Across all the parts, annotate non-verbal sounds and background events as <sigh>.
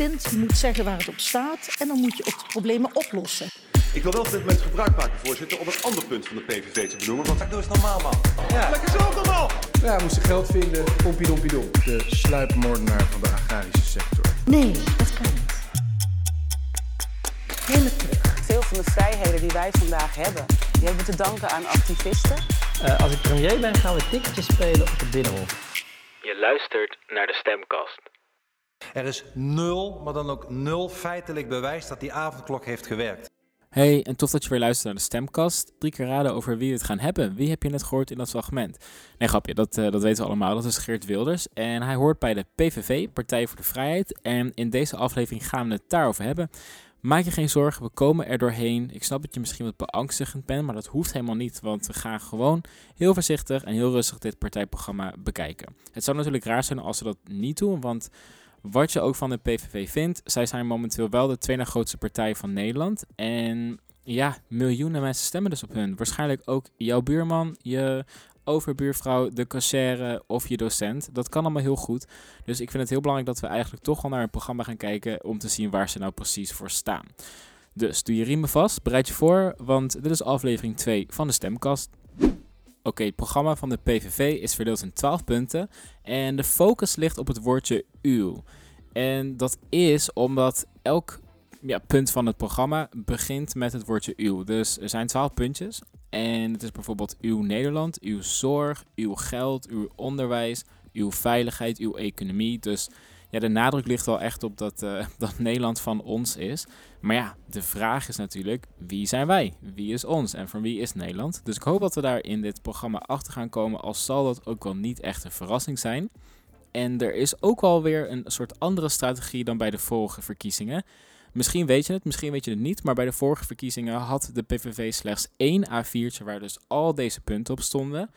vindt. Je moet zeggen waar het op staat en dan moet je ook de problemen oplossen. Ik wil wel op dit moment gebruik maken, voorzitter, om een ander punt van de PVV te benoemen. Want doe eens normaal, man. Ja. Lekker zelf normaal! Ja, we moesten geld vinden. Pompie dompie dom. De sluipmoordenaar van de agrarische sector. Nee, dat kan niet. Neem het terug. Veel van de vrijheden die wij vandaag hebben, die hebben we te danken aan activisten. Uh, als ik premier ben, gaan we ticketjes spelen op het Binnenhof. Je luistert naar de stemkast. Er is nul, maar dan ook nul feitelijk bewijs dat die avondklok heeft gewerkt. Hey, en tof dat je weer luistert naar de stemkast. Drie keer raden over wie we het gaan hebben. Wie heb je net gehoord in dat fragment? Nee, grapje, dat, uh, dat weten we allemaal. Dat is Geert Wilders. En hij hoort bij de PVV, Partij voor de Vrijheid. En in deze aflevering gaan we het daarover hebben. Maak je geen zorgen, we komen er doorheen. Ik snap dat je misschien wat beangstigend bent, maar dat hoeft helemaal niet. Want we gaan gewoon heel voorzichtig en heel rustig dit partijprogramma bekijken. Het zou natuurlijk raar zijn als ze dat niet doen, want wat je ook van de PVV vindt, zij zijn momenteel wel de tweede grootste partij van Nederland. En ja, miljoenen mensen stemmen dus op hun. Waarschijnlijk ook jouw buurman, je overbuurvrouw, de cashier of je docent. Dat kan allemaal heel goed. Dus ik vind het heel belangrijk dat we eigenlijk toch wel naar een programma gaan kijken om te zien waar ze nou precies voor staan. Dus doe je riemen vast, bereid je voor, want dit is aflevering 2 van de Stemkast. Oké, het programma van de PVV is verdeeld in 12 punten en de focus ligt op het woordje uw. En dat is omdat elk ja, punt van het programma begint met het woordje uw. Dus er zijn 12 puntjes en het is bijvoorbeeld uw Nederland, uw zorg, uw geld, uw onderwijs, uw veiligheid, uw economie. Dus ja, de nadruk ligt wel echt op dat, uh, <laughs> dat Nederland van ons is. Maar ja, de vraag is natuurlijk, wie zijn wij? Wie is ons en van wie is Nederland? Dus ik hoop dat we daar in dit programma achter gaan komen, al zal dat ook wel niet echt een verrassing zijn. En er is ook wel weer een soort andere strategie dan bij de vorige verkiezingen. Misschien weet je het, misschien weet je het niet, maar bij de vorige verkiezingen had de PVV slechts één A4'tje waar dus al deze punten op stonden.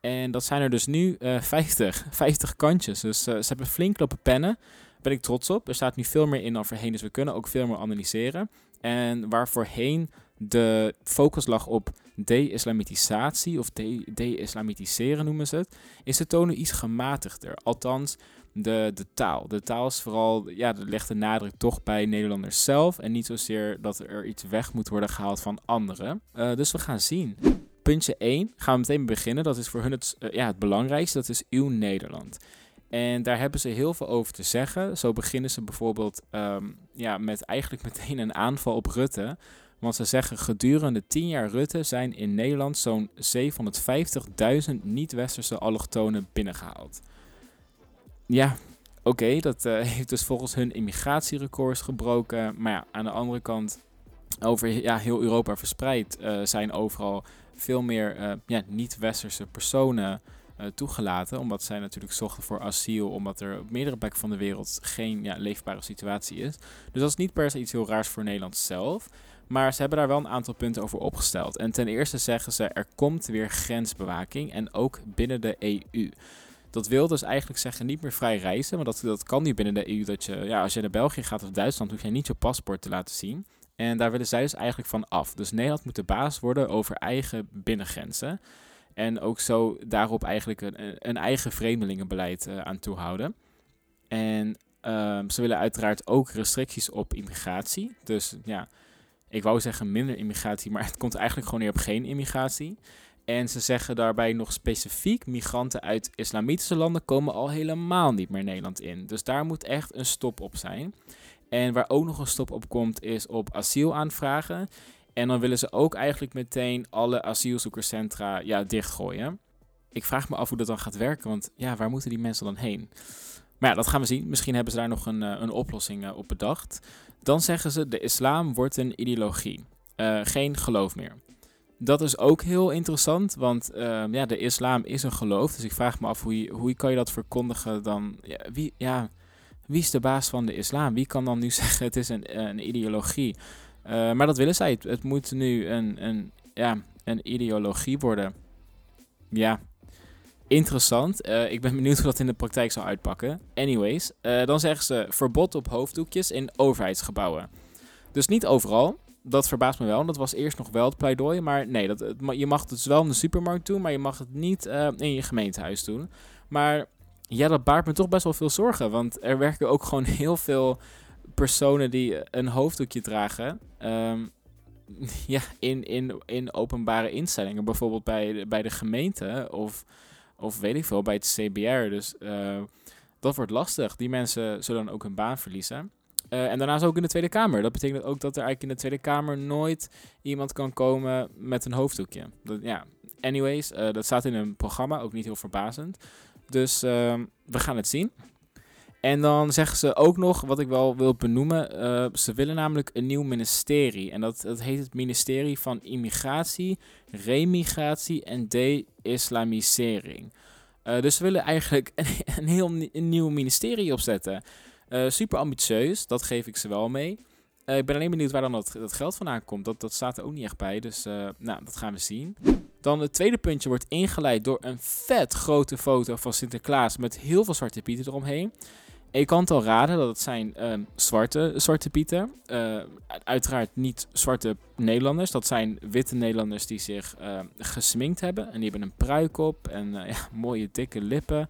En dat zijn er dus nu uh, 50, 50 kantjes. Dus uh, ze hebben flink lopen pennen. Daar ben ik trots op. Er staat nu veel meer in dan voorheen, dus we kunnen ook veel meer analyseren. En waar voorheen de focus lag op de-islamitisatie of de-islamitiseren noemen ze het, is de toon iets gematigder. Althans, de, de taal. De taal is vooral, ja, dat legt de nadruk toch bij Nederlanders zelf en niet zozeer dat er iets weg moet worden gehaald van anderen. Uh, dus we gaan zien. Puntje 1 gaan we meteen beginnen. Dat is voor hun het, uh, ja, het belangrijkste. Dat is uw Nederland. En daar hebben ze heel veel over te zeggen. Zo beginnen ze bijvoorbeeld um, ja, met eigenlijk meteen een aanval op Rutte. Want ze zeggen gedurende 10 jaar Rutte zijn in Nederland zo'n 750.000 niet-westerse allochtonen binnengehaald. Ja, oké, dat uh, <laughs> heeft dus volgens hun immigratierecords gebroken. Maar ja, aan de andere kant, over ja, heel Europa verspreid uh, zijn overal veel meer uh, ja, niet-westerse personen toegelaten. Omdat zij natuurlijk zochten voor asiel, omdat er op meerdere plekken van de wereld geen ja, leefbare situatie is. Dus dat is niet per se iets heel raars voor Nederland zelf. Maar ze hebben daar wel een aantal punten over opgesteld. En ten eerste zeggen ze er komt weer grensbewaking en ook binnen de EU. Dat wil dus eigenlijk zeggen niet meer vrij reizen. Dat, dat kan niet binnen de EU. Dat je, ja, als je naar België gaat of Duitsland, hoef je niet je paspoort te laten zien. En daar willen zij dus eigenlijk van af. Dus Nederland moet de baas worden over eigen binnengrenzen. En ook zo daarop eigenlijk een, een eigen vreemdelingenbeleid uh, aan toehouden. En uh, ze willen uiteraard ook restricties op immigratie. Dus ja, ik wou zeggen minder immigratie, maar <laughs> het komt eigenlijk gewoon neer op geen immigratie. En ze zeggen daarbij nog specifiek: migranten uit islamitische landen komen al helemaal niet meer Nederland in. Dus daar moet echt een stop op zijn. En waar ook nog een stop op komt, is op asielaanvragen. En dan willen ze ook eigenlijk meteen alle asielzoekerscentra ja, dichtgooien. Ik vraag me af hoe dat dan gaat werken, want ja, waar moeten die mensen dan heen? Maar ja, dat gaan we zien. Misschien hebben ze daar nog een, een oplossing op bedacht. Dan zeggen ze: de islam wordt een ideologie. Uh, geen geloof meer. Dat is ook heel interessant, want uh, ja, de islam is een geloof. Dus ik vraag me af hoe, hoe kan je dat verkondigen dan? Ja wie, ja, wie is de baas van de islam? Wie kan dan nu <laughs> zeggen het is een, een ideologie? Uh, maar dat willen zij. Het, moet nu een, een, ja, een ideologie worden. Ja, interessant. Uh, ik ben benieuwd hoe dat in de praktijk zal uitpakken. Anyways, uh, dan zeggen ze verbod op hoofddoekjes in overheidsgebouwen. Dus niet overal. Dat verbaast me wel. Dat was eerst nog wel het pleidooi. Maar nee, dat, je mag het dus wel in de supermarkt doen, maar je mag het niet in je gemeentehuis doen. Maar ja, dat baart me toch best wel veel zorgen. Want er werken ook gewoon <laughs> heel veel personen die een hoofddoekje dragen. ehm, <laughs> ja, in, in, in openbare instellingen. Bijvoorbeeld bij, bij de gemeente of, of weet ik veel, bij het CBR. Dus eh, dat wordt lastig. Die mensen zullen dan ook hun baan verliezen. Eh, en daarnaast ook in de Tweede Kamer. Dat betekent ook dat er eigenlijk in de Tweede Kamer nooit iemand kan komen met een hoofddoekje. Dat, ja, anyways, eh, dat staat in een programma, ook niet heel verbazend. Dus ehm, we gaan het zien. En dan zeggen ze ook nog, wat ik wel wil benoemen, eh, ze willen namelijk een nieuw ministerie. En dat, dat heet het ministerie van Immigratie, Remigratie en De-Islamisering. Eh, dus ze willen eigenlijk een, <laughs> heel een nieuw ministerie opzetten. Eh, super ambitieus, dat geef ik ze wel mee. Ik ben alleen benieuwd waar dan dat, dat geld vandaan komt. Dat, dat staat er ook niet echt bij, dus nou, dat gaan we zien. Dan het tweede puntje wordt ingeleid door een vet grote foto van Sinterklaas met heel veel zwarte pieten eromheen. En je kan het al raden dat het zijn ehm, zwarte, zwarte pieten. Eh, uiteraard niet zwarte Nederlanders. Dat zijn witte Nederlanders die zich ehm, gesminkt hebben. En die hebben een pruik op en eh, <laughs> ja, mooie dikke lippen.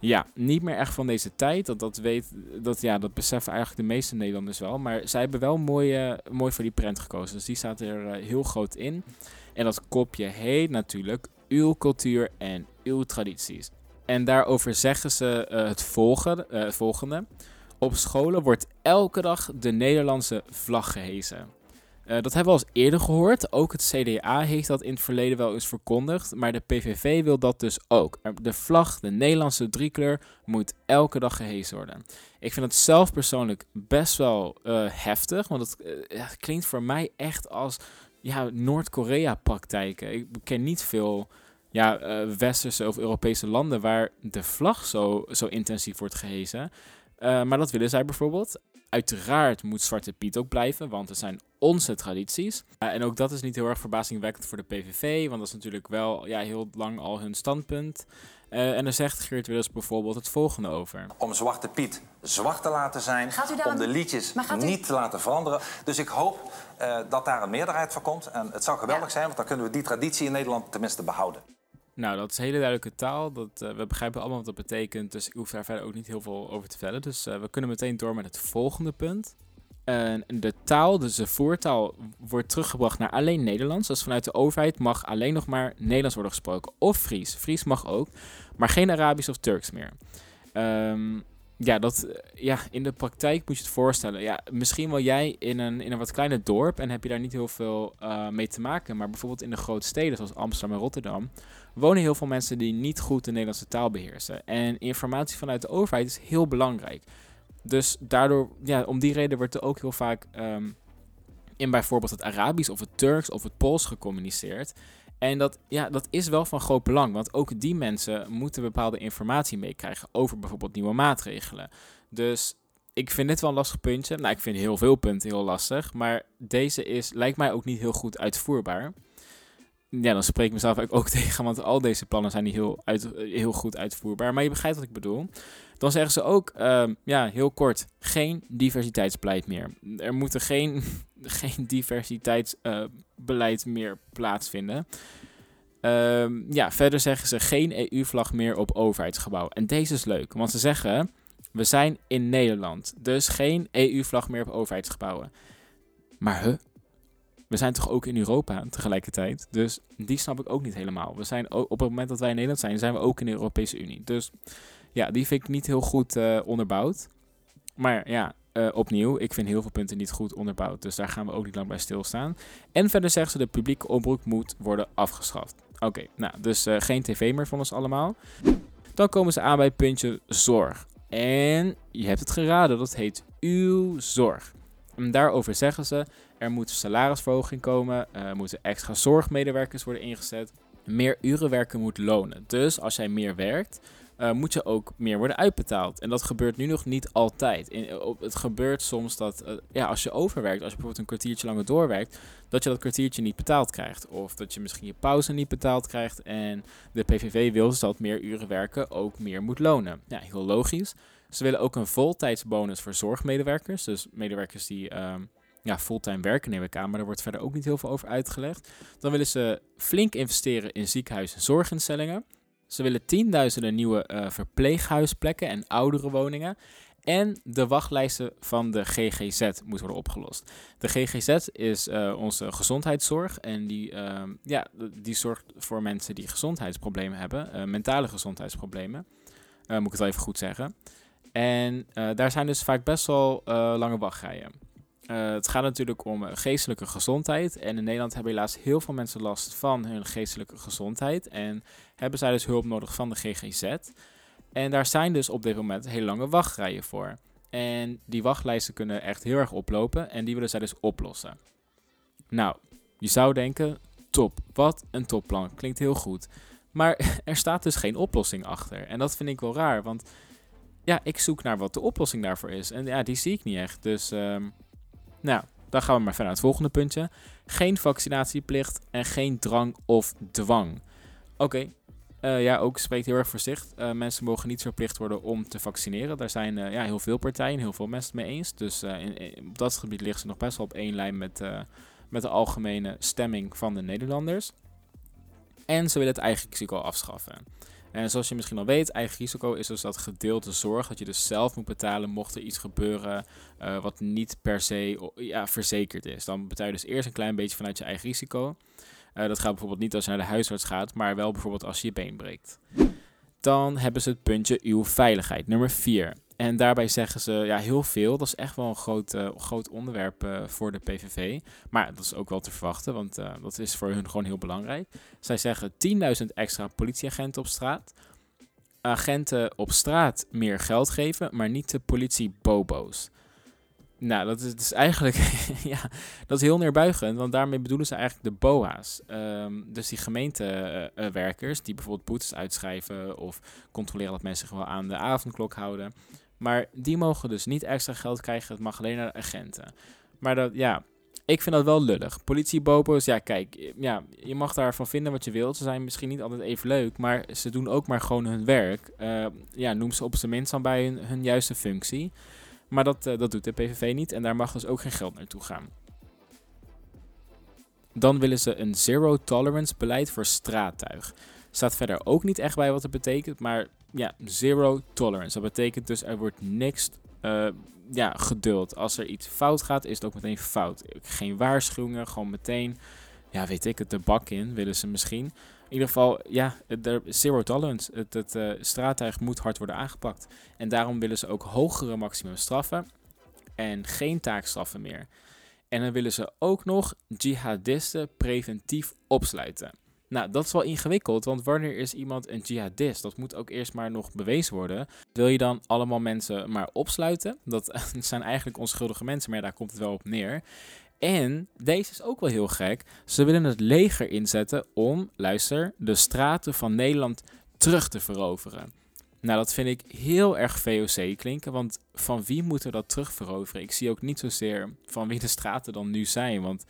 Ja, niet meer echt van deze tijd. Dat, dat, weet, dat, ja, dat beseffen eigenlijk de meeste Nederlanders wel. Maar zij hebben wel mooi, eh, mooi voor die prent gekozen. Dus die staat er eh, heel groot in. En dat kopje heet natuurlijk uw cultuur en uw tradities. En daarover zeggen ze eh, het, volgende, eh, volgende. Op scholen wordt elke dag de Nederlandse vlag gehezen. Eh, dat hebben we al eens eerder gehoord. Ook het CDA heeft dat in het verleden wel eens verkondigd. Maar de PVV wil dat dus ook. De vlag, de Nederlandse driekleur, moet elke dag gehezen worden. Ik vind het zelf persoonlijk best wel heftig. Want het klinkt voor mij echt als ja, Noord-Korea-praktijken. Ik ken niet veel ja, eh, westerse of Europese landen waar de vlag zo, zo intensief wordt gehezen. Eh, maar dat willen zij bijvoorbeeld. Uiteraard moet Zwarte Piet ook blijven, want het zijn onze tradities. Eh, en ook dat is niet heel erg verbazingwekkend voor de PVV, want dat is natuurlijk wel ja, heel lang al hun standpunt. Eh, en daar zegt Geert Wilders bijvoorbeeld het volgende over. om Zwarte Piet zwart te laten zijn. Gaat u daar om de liedjes Maar gaat u- niet te laten veranderen. Dus ik hoop eh, dat daar een meerderheid voor komt. En het zou geweldig Ja. zijn, want dan kunnen we die traditie in Nederland tenminste behouden. Nou, dat is hele duidelijke taal. Dat, eh, we begrijpen allemaal wat dat betekent, dus ik hoef daar verder ook niet heel veel over te vertellen. Dus we kunnen meteen door met het volgende punt. De taal, dus de voertaal, wordt teruggebracht naar alleen Nederlands. Dus vanuit de overheid mag alleen nog maar Nederlands worden gesproken. Of Fries. Fries mag ook, maar geen Arabisch of Turks meer. Ehm, ja, dat, ja, in de praktijk moet je het voorstellen. Ja, misschien wel jij in een, in een wat kleiner dorp en heb je daar niet heel veel eh, mee te maken. Maar bijvoorbeeld in de grote steden zoals Amsterdam en Rotterdam wonen heel veel mensen die niet goed de Nederlandse taal beheersen. En informatie vanuit de overheid is heel belangrijk. Dus daardoor, ja, om die reden wordt er ook heel vaak ehm, in bijvoorbeeld het Arabisch of het Turks of het Pools gecommuniceerd. En dat, ja, dat is wel van groot belang, want ook die mensen moeten bepaalde informatie meekrijgen over bijvoorbeeld nieuwe maatregelen. Dus ik vind dit wel een lastig puntje. Nou, ik vind heel veel punten heel lastig, maar deze is, lijkt mij ook niet heel goed uitvoerbaar. Ja, dan spreek ik mezelf ook <laughs> tegen, want al deze plannen zijn niet heel, heel goed uitvoerbaar. Maar je begrijpt wat ik bedoel. Dan zeggen ze ook, ehm, ja, heel kort, geen diversiteitsbeleid meer. Er moet er geen, <laughs> geen diversiteitsbeleid meer plaatsvinden. Ehm, ja, verder zeggen ze geen EU-vlag meer op overheidsgebouw. En deze is leuk, want ze zeggen, we zijn in Nederland, dus geen EU-vlag meer op overheidsgebouwen. Maar huh? We zijn toch ook in Europa tegelijkertijd. Dus die snap ik ook niet helemaal. We zijn ook, op het moment dat wij in Nederland zijn, zijn we ook in de Europese Unie. Dus ja, die vind ik niet heel goed eh, onderbouwd. Maar ja, eh, opnieuw, ik vind heel veel punten niet goed onderbouwd. Dus daar gaan we ook niet lang bij stilstaan. En verder zeggen ze de publieke omroep moet worden afgeschaft. Oké, nou, dus eh, geen tv meer van ons allemaal. Dan komen ze aan bij puntje zorg. En je hebt het geraden, dat heet uw zorg. En daarover zeggen ze, er moet salarisverhoging komen, er moeten extra zorgmedewerkers worden ingezet, meer uren werken moet lonen. Dus als jij meer werkt, eh, moet je ook meer worden uitbetaald. En dat gebeurt nu nog niet altijd. In, op, het gebeurt soms dat eh, ja, als je overwerkt, als je bijvoorbeeld een kwartiertje langer doorwerkt, dat je dat kwartiertje niet betaald krijgt. Of dat je misschien je pauze niet betaald krijgt. En de PVV wil dus dat meer uren werken ook meer moet lonen. Ja, heel logisch. Ze willen ook een voltijdsbonus voor zorgmedewerkers. Dus medewerkers die ehm, ja, fulltime werken, neem ik aan. Maar daar wordt verder ook niet heel veel over uitgelegd. Dan willen ze flink investeren in ziekenhuis- en zorginstellingen. Ze willen tienduizenden nieuwe eh, verpleeghuisplekken en ouderenwoningen. En de wachtlijsten van de GGZ moeten worden opgelost. De GGZ is uh, onze gezondheidszorg en die, uh, ja, die zorgt voor mensen die gezondheidsproblemen hebben, uh, mentale gezondheidsproblemen, moet ik het wel even goed zeggen. En daar zijn dus vaak best wel lange wachtrijen. Het gaat natuurlijk om geestelijke gezondheid. En in Nederland hebben helaas heel veel mensen last van hun geestelijke gezondheid. En hebben zij dus hulp nodig van de GGZ. En daar zijn dus op dit moment hele lange wachtrijen voor. En die wachtlijsten kunnen echt heel erg oplopen en die willen zij dus oplossen. Nou, je zou denken, top, wat een topplan, klinkt heel goed. Maar <laughs> er staat dus geen oplossing achter. En dat vind ik wel raar, want ja, ik zoek naar wat de oplossing daarvoor is. En ja, die zie ik niet echt. Dus, um, nou, dan gaan we maar verder naar het volgende puntje. Geen vaccinatieplicht en geen drang of dwang. Oké, uh, ja, ook spreekt heel erg voor zich. Uh, mensen mogen niet verplicht worden om te vaccineren. Daar zijn uh, ja, heel veel partijen, heel veel mensen het mee eens. Dus in, in, op dat gebied liggen ze nog best wel op één lijn met, met de algemene stemming van de Nederlanders. En ze willen het eigen risico afschaffen. En zoals je misschien al weet, eigen risico is dus dat gedeelte zorg dat je dus zelf moet betalen mocht er iets gebeuren wat niet per se ja, verzekerd is. Dan betaal je dus eerst een klein beetje vanuit je eigen risico. Uh, dat gaat bijvoorbeeld niet als je naar de huisarts gaat, maar wel bijvoorbeeld als je je been breekt. Dan hebben ze het puntje uw veiligheid, nummer 4. En daarbij zeggen ze ja, heel veel. Dat is echt wel een groot, uh, groot onderwerp uh, voor de PVV. Maar dat is ook wel te verwachten, want uh, dat is voor hun gewoon heel belangrijk. Zij zeggen 10.000 extra politieagenten op straat. Agenten op straat meer geld geven, maar niet de politie bobo's. Nou, dat is, is eigenlijk <laughs> ja, dat is heel neerbuigend, want daarmee bedoelen ze eigenlijk de BOA's. Um, dus die gemeentewerkers die bijvoorbeeld boetes uitschrijven of controleren dat mensen wel aan de avondklok houden. Maar die mogen dus niet extra geld krijgen, het mag alleen naar de agenten. Maar dat, ja, ik vind dat wel lullig. Politiebopos, ja kijk, ja, je mag daarvan vinden wat je wilt. Ze zijn misschien niet altijd even leuk, maar ze doen ook maar gewoon hun werk. Uh, ja, noem ze op zijn minst dan bij hun, juiste functie. Maar dat, uh, dat doet de PVV niet en daar mag dus ook geen geld naartoe gaan. Dan willen ze een zero tolerance beleid voor straattuig. Staat verder ook niet echt bij wat het betekent, maar ja, zero tolerance. Dat betekent dus er wordt niks uh, ja, geduld. Als er iets fout gaat, is het ook meteen fout. Geen waarschuwingen, gewoon meteen, ja, weet ik het, de bak in willen ze misschien. In ieder geval, ja, er, zero tolerance. Het, het straattuig moet hard worden aangepakt. En daarom willen ze ook hogere maximumstraffen en geen taakstraffen meer. En dan willen ze ook nog jihadisten preventief opsluiten. Nou, dat is wel ingewikkeld, want wanneer is iemand een jihadist? Dat moet ook eerst maar nog bewezen worden. Wil je dan allemaal mensen maar opsluiten? Dat <laughs> zijn eigenlijk onschuldige mensen, maar daar komt het wel op neer. En deze is ook wel heel gek. Ze willen het leger inzetten om, luister, de straten van Nederland terug te veroveren. Nou, dat vind ik heel erg VOC klinken, want van wie moeten we dat terugveroveren? Ik zie ook niet zozeer van wie de straten dan nu zijn, want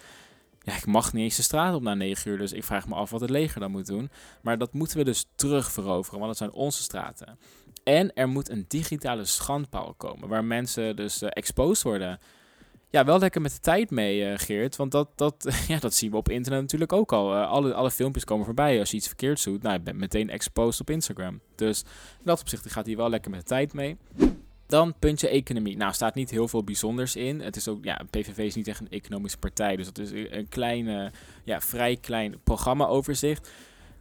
ja, ik mag niet eens de straat op na 9 uur, dus ik vraag me af wat het leger dan moet doen. Maar dat moeten we dus terugveroveren, want dat zijn onze straten. En er moet een digitale schandpaal komen, waar mensen dus uh, exposed worden ja, wel lekker met de tijd mee, uh, Geert. Want dat, dat, <laughs> ja, dat zien we op internet natuurlijk ook al. Uh, alle, alle filmpjes komen voorbij. Als je iets verkeerds doet, nou, je bent meteen exposed op Instagram. Dus in dat opzicht gaat hij wel lekker met de tijd mee. Dan puntje economie. Nou, staat niet heel veel bijzonders in. Het is ook, ja, PVV is niet echt een economische partij. Dus dat is een kleine, ja, vrij klein programma-overzicht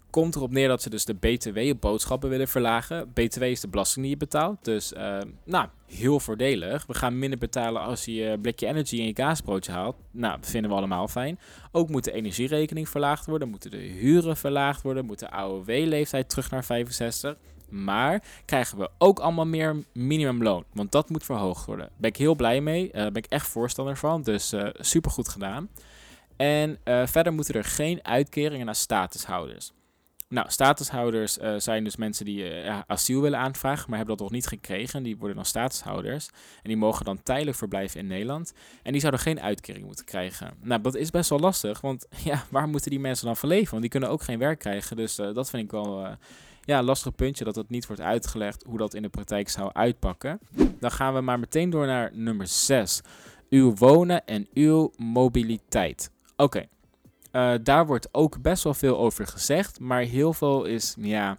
komt erop neer dat ze dus de BTW op boodschappen willen verlagen. BTW is de belasting die je betaalt. Dus, uh, nou, heel voordelig. We gaan minder betalen als je je blikje energy en je kaasbroodje haalt. Nou, dat vinden we allemaal fijn. Ook moet de energierekening verlaagd worden. Moeten de huren verlaagd worden. Moet de AOW-leeftijd terug naar 65. Maar krijgen we ook allemaal meer minimumloon. Want dat moet verhoogd worden. Daar ben ik heel blij mee. Daar uh, ben ik echt voorstander van. Dus uh, super goed gedaan. En uh, verder moeten er geen uitkeringen naar statushouders. Nou, statushouders zijn dus mensen die asiel willen aanvragen, maar hebben dat nog niet gekregen. Die worden dan statushouders. En die mogen dan tijdelijk verblijven in Nederland. En die zouden geen uitkering moeten krijgen. Nou, dat is best wel lastig, want <laughs> ja, waar moeten die mensen dan van leven? Want die kunnen ook geen werk krijgen. Dus dat vind ik wel ja, lastig puntje dat het niet wordt uitgelegd hoe dat in de praktijk zou uitpakken. Dan gaan we maar meteen door naar nummer 6. Uw wonen en uw mobiliteit. Oké. Uh, daar wordt ook best wel veel over gezegd, maar heel veel is, ja,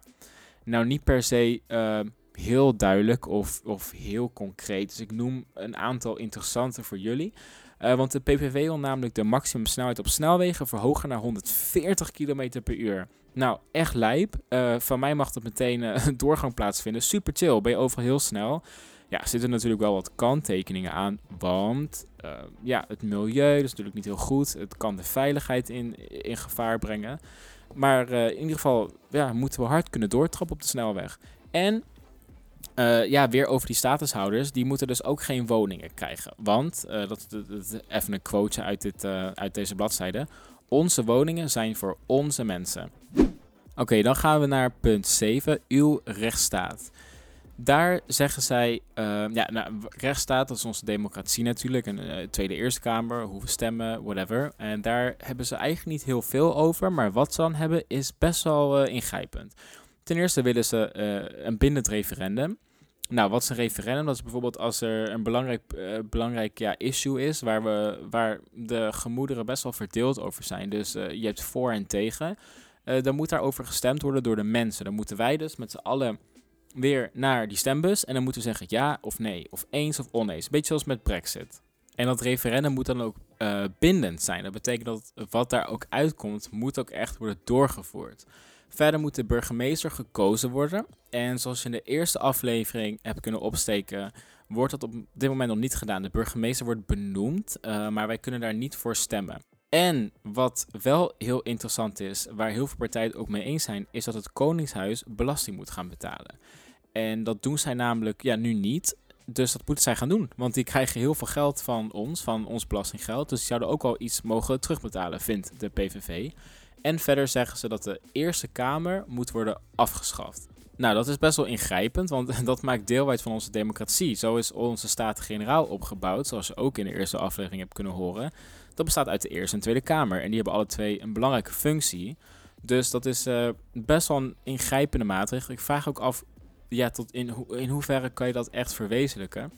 nou niet per se uh, heel duidelijk of, of heel concreet. Dus ik noem een aantal interessante voor jullie. Uh, want de PVV wil namelijk de maximumsnelheid op snelwegen verhogen naar 140 km per uur. Nou, echt lijp. Uh, van mij mag dat meteen uh, <laughs> een doorgang plaatsvinden. Super chill, ben je overal heel snel. Ja, zitten natuurlijk wel wat kanttekeningen aan, want ja, het milieu is natuurlijk niet heel goed. Het kan de veiligheid in, in gevaar brengen. Maar in ieder geval ja, moeten we hard kunnen doortrappen op de snelweg. En ja, weer over die statushouders. Die moeten dus ook geen woningen krijgen. Want, dat, dat, even een quote uit, dit, uit deze bladzijde. Onze woningen zijn voor onze mensen. Oké, dan gaan we naar punt 7. Uw rechtsstaat. Daar zeggen zij, ja, nou, rechtsstaat, dat is onze democratie natuurlijk. Een Tweede Eerste Kamer, hoe we stemmen, whatever. En daar hebben ze eigenlijk niet heel veel over. Maar wat ze dan hebben is best wel ingrijpend. Ten eerste willen ze uh, een bindend referendum. Nou, wat is een referendum? Dat is bijvoorbeeld als er een belangrijk, uh, belangrijk ja, issue is waar, we, waar de gemoederen best wel verdeeld over zijn. Dus uh, je hebt voor en tegen. dan moet daarover gestemd worden door de mensen. Dan moeten wij dus met z'n allen weer naar die stembus. En dan moeten we zeggen ja of nee, of eens of oneens. Beetje zoals met Brexit. En dat referendum moet dan ook bindend zijn. Dat betekent dat wat daar ook uitkomt, moet ook echt worden doorgevoerd. Verder moet de burgemeester gekozen worden. En zoals je in de eerste aflevering hebt kunnen opsteken, wordt dat op dit moment nog niet gedaan. De burgemeester wordt benoemd, uh, maar wij kunnen daar niet voor stemmen. En wat wel heel interessant is, waar heel veel partijen het ook mee eens zijn, is dat het Koningshuis belasting moet gaan betalen. En dat doen zij namelijk ja, nu niet. Dus dat moeten zij gaan doen. Want die krijgen heel veel geld van ons, van ons belastinggeld. Dus die zouden ook al iets mogen terugbetalen, vindt de PVV. En verder zeggen ze dat de Eerste Kamer moet worden afgeschaft. Nou, dat is best wel ingrijpend, want <laughs> dat maakt deel uit van onze democratie. Zo is onze Staten-Generaal opgebouwd, zoals je ook in de eerste aflevering hebt kunnen horen. Dat bestaat uit de Eerste en Tweede Kamer. En die hebben alle twee een belangrijke functie. Dus dat is uh, best wel een ingrijpende maatregel. Ik vraag ook af, ja, tot in, in hoeverre kan je dat echt verwezenlijken?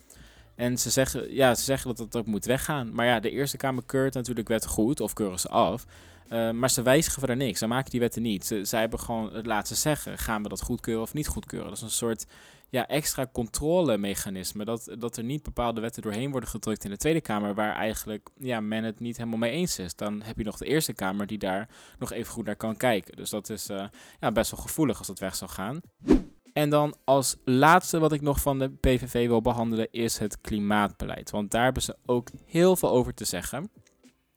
En ze zeggen, ja, ze zeggen dat het ook moet weggaan. Maar ja, de Eerste Kamer keurt natuurlijk wet goed of keuren ze af. Uh, maar ze wijzigen verder niks. Ze maken die wetten niet. Ze, zij hebben gewoon het laten zeggen. Gaan we dat goedkeuren of niet goedkeuren? Dat is een soort ja, extra controlemechanisme. Dat, dat er niet bepaalde wetten doorheen worden gedrukt in de Tweede Kamer. Waar eigenlijk ja, men het niet helemaal mee eens is. Dan heb je nog de Eerste Kamer die daar nog even goed naar kan kijken. Dus dat is uh, ja, best wel gevoelig als dat weg zou gaan. En dan als laatste wat ik nog van de PVV wil behandelen is het klimaatbeleid. Want daar hebben ze ook heel veel over te zeggen.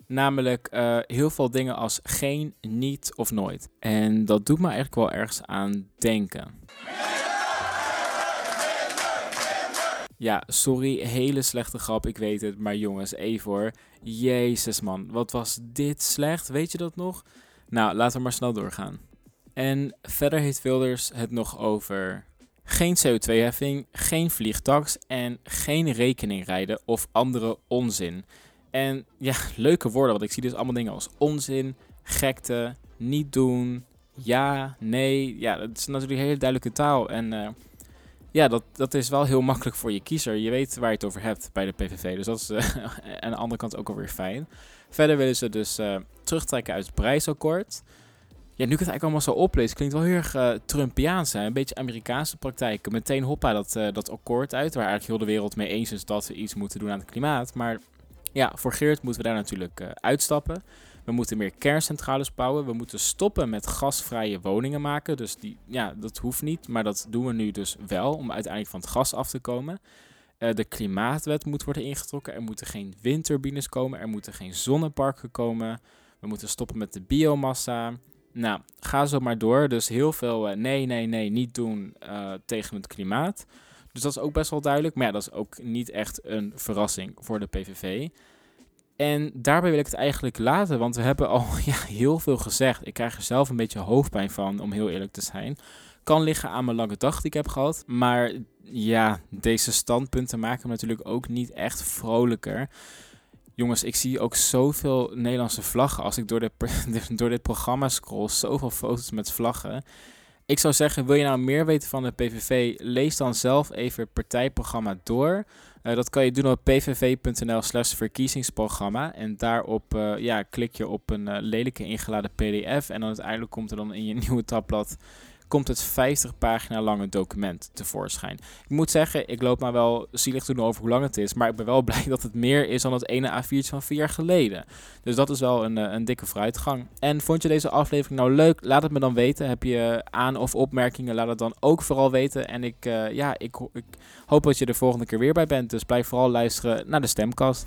Namelijk uh, heel veel dingen als geen, niet of nooit. En dat doet me eigenlijk wel ergens aan denken. Ja, sorry, hele slechte grap, ik weet het. Maar jongens, even hoor. Jezus man, wat was dit slecht? Weet je dat nog? Nou, laten we maar snel doorgaan. En verder heeft Wilders het nog over geen CO2-heffing, geen vliegtax en geen rekening rijden of andere onzin. En ja, leuke woorden, want ik zie dus allemaal dingen als onzin, gekte, niet doen, ja, nee. Ja, dat is natuurlijk hele duidelijke taal. En uh, ja, dat, dat is wel heel makkelijk voor je kiezer. Je weet waar je het over hebt bij de PVV. Dus dat is uh, <laughs> aan de andere kant ook alweer fijn. Verder willen ze dus uh, terugtrekken uit het prijsakkoord. Ja, nu ik het eigenlijk allemaal zo oplees, klinkt wel heel erg uh, Trumpiaans. Hè? Een beetje Amerikaanse praktijken. Meteen hoppa dat, uh, dat akkoord uit, waar eigenlijk heel de wereld mee eens is dat we iets moeten doen aan het klimaat. Maar ja, voor Geert moeten we daar natuurlijk uh, uitstappen. We moeten meer kerncentrales bouwen. We moeten stoppen met gasvrije woningen maken. Dus die, ja, dat hoeft niet, maar dat doen we nu dus wel om uiteindelijk van het gas af te komen. De klimaatwet moet worden ingetrokken. Er moeten geen windturbines komen. Er moeten geen zonneparken komen. We moeten stoppen met de biomassa. Nou, ga zo maar door. Dus heel veel uh, nee, nee, nee, niet doen uh, tegen het klimaat. Dus dat is ook best wel duidelijk. Maar ja, dat is ook niet echt een verrassing voor de PVV. En daarbij wil ik het eigenlijk laten, want we hebben al <laughs> ja, heel veel gezegd. Ik krijg er zelf een beetje hoofdpijn van, om heel eerlijk te zijn. Kan liggen aan mijn lange dag die ik heb gehad. Maar ja, deze standpunten maken me natuurlijk ook niet echt vrolijker. Jongens, ik zie ook zoveel Nederlandse vlaggen. Als ik <laughs> door dit, programma scroll, zoveel foto's met vlaggen. Ik zou zeggen, wil je nou meer weten van de PVV, lees dan zelf even het partijprogramma door. Uh, dat kan je doen op pvv.nl slash verkiezingsprogramma. En daarop uh, ja, klik je op een uh, lelijke ingeladen pdf. En dan uiteindelijk komt er dan in je <laughs> nieuwe tabblad komt het 50 pagina lange document tevoorschijn. Ik moet zeggen, ik loop maar wel zielig doen over hoe lang het is, maar ik ben wel <laughs> blij dat het meer is dan het ene A4'tje van vier jaar geleden. Dus dat is wel een, een dikke vooruitgang. En vond je deze aflevering nou leuk? Laat het me dan weten. Heb je aan- of opmerkingen? Laat het dan ook vooral weten. En ik, ja, ik, ik hoop dat je er volgende keer weer bij bent. Dus blijf vooral luisteren naar de stemkast.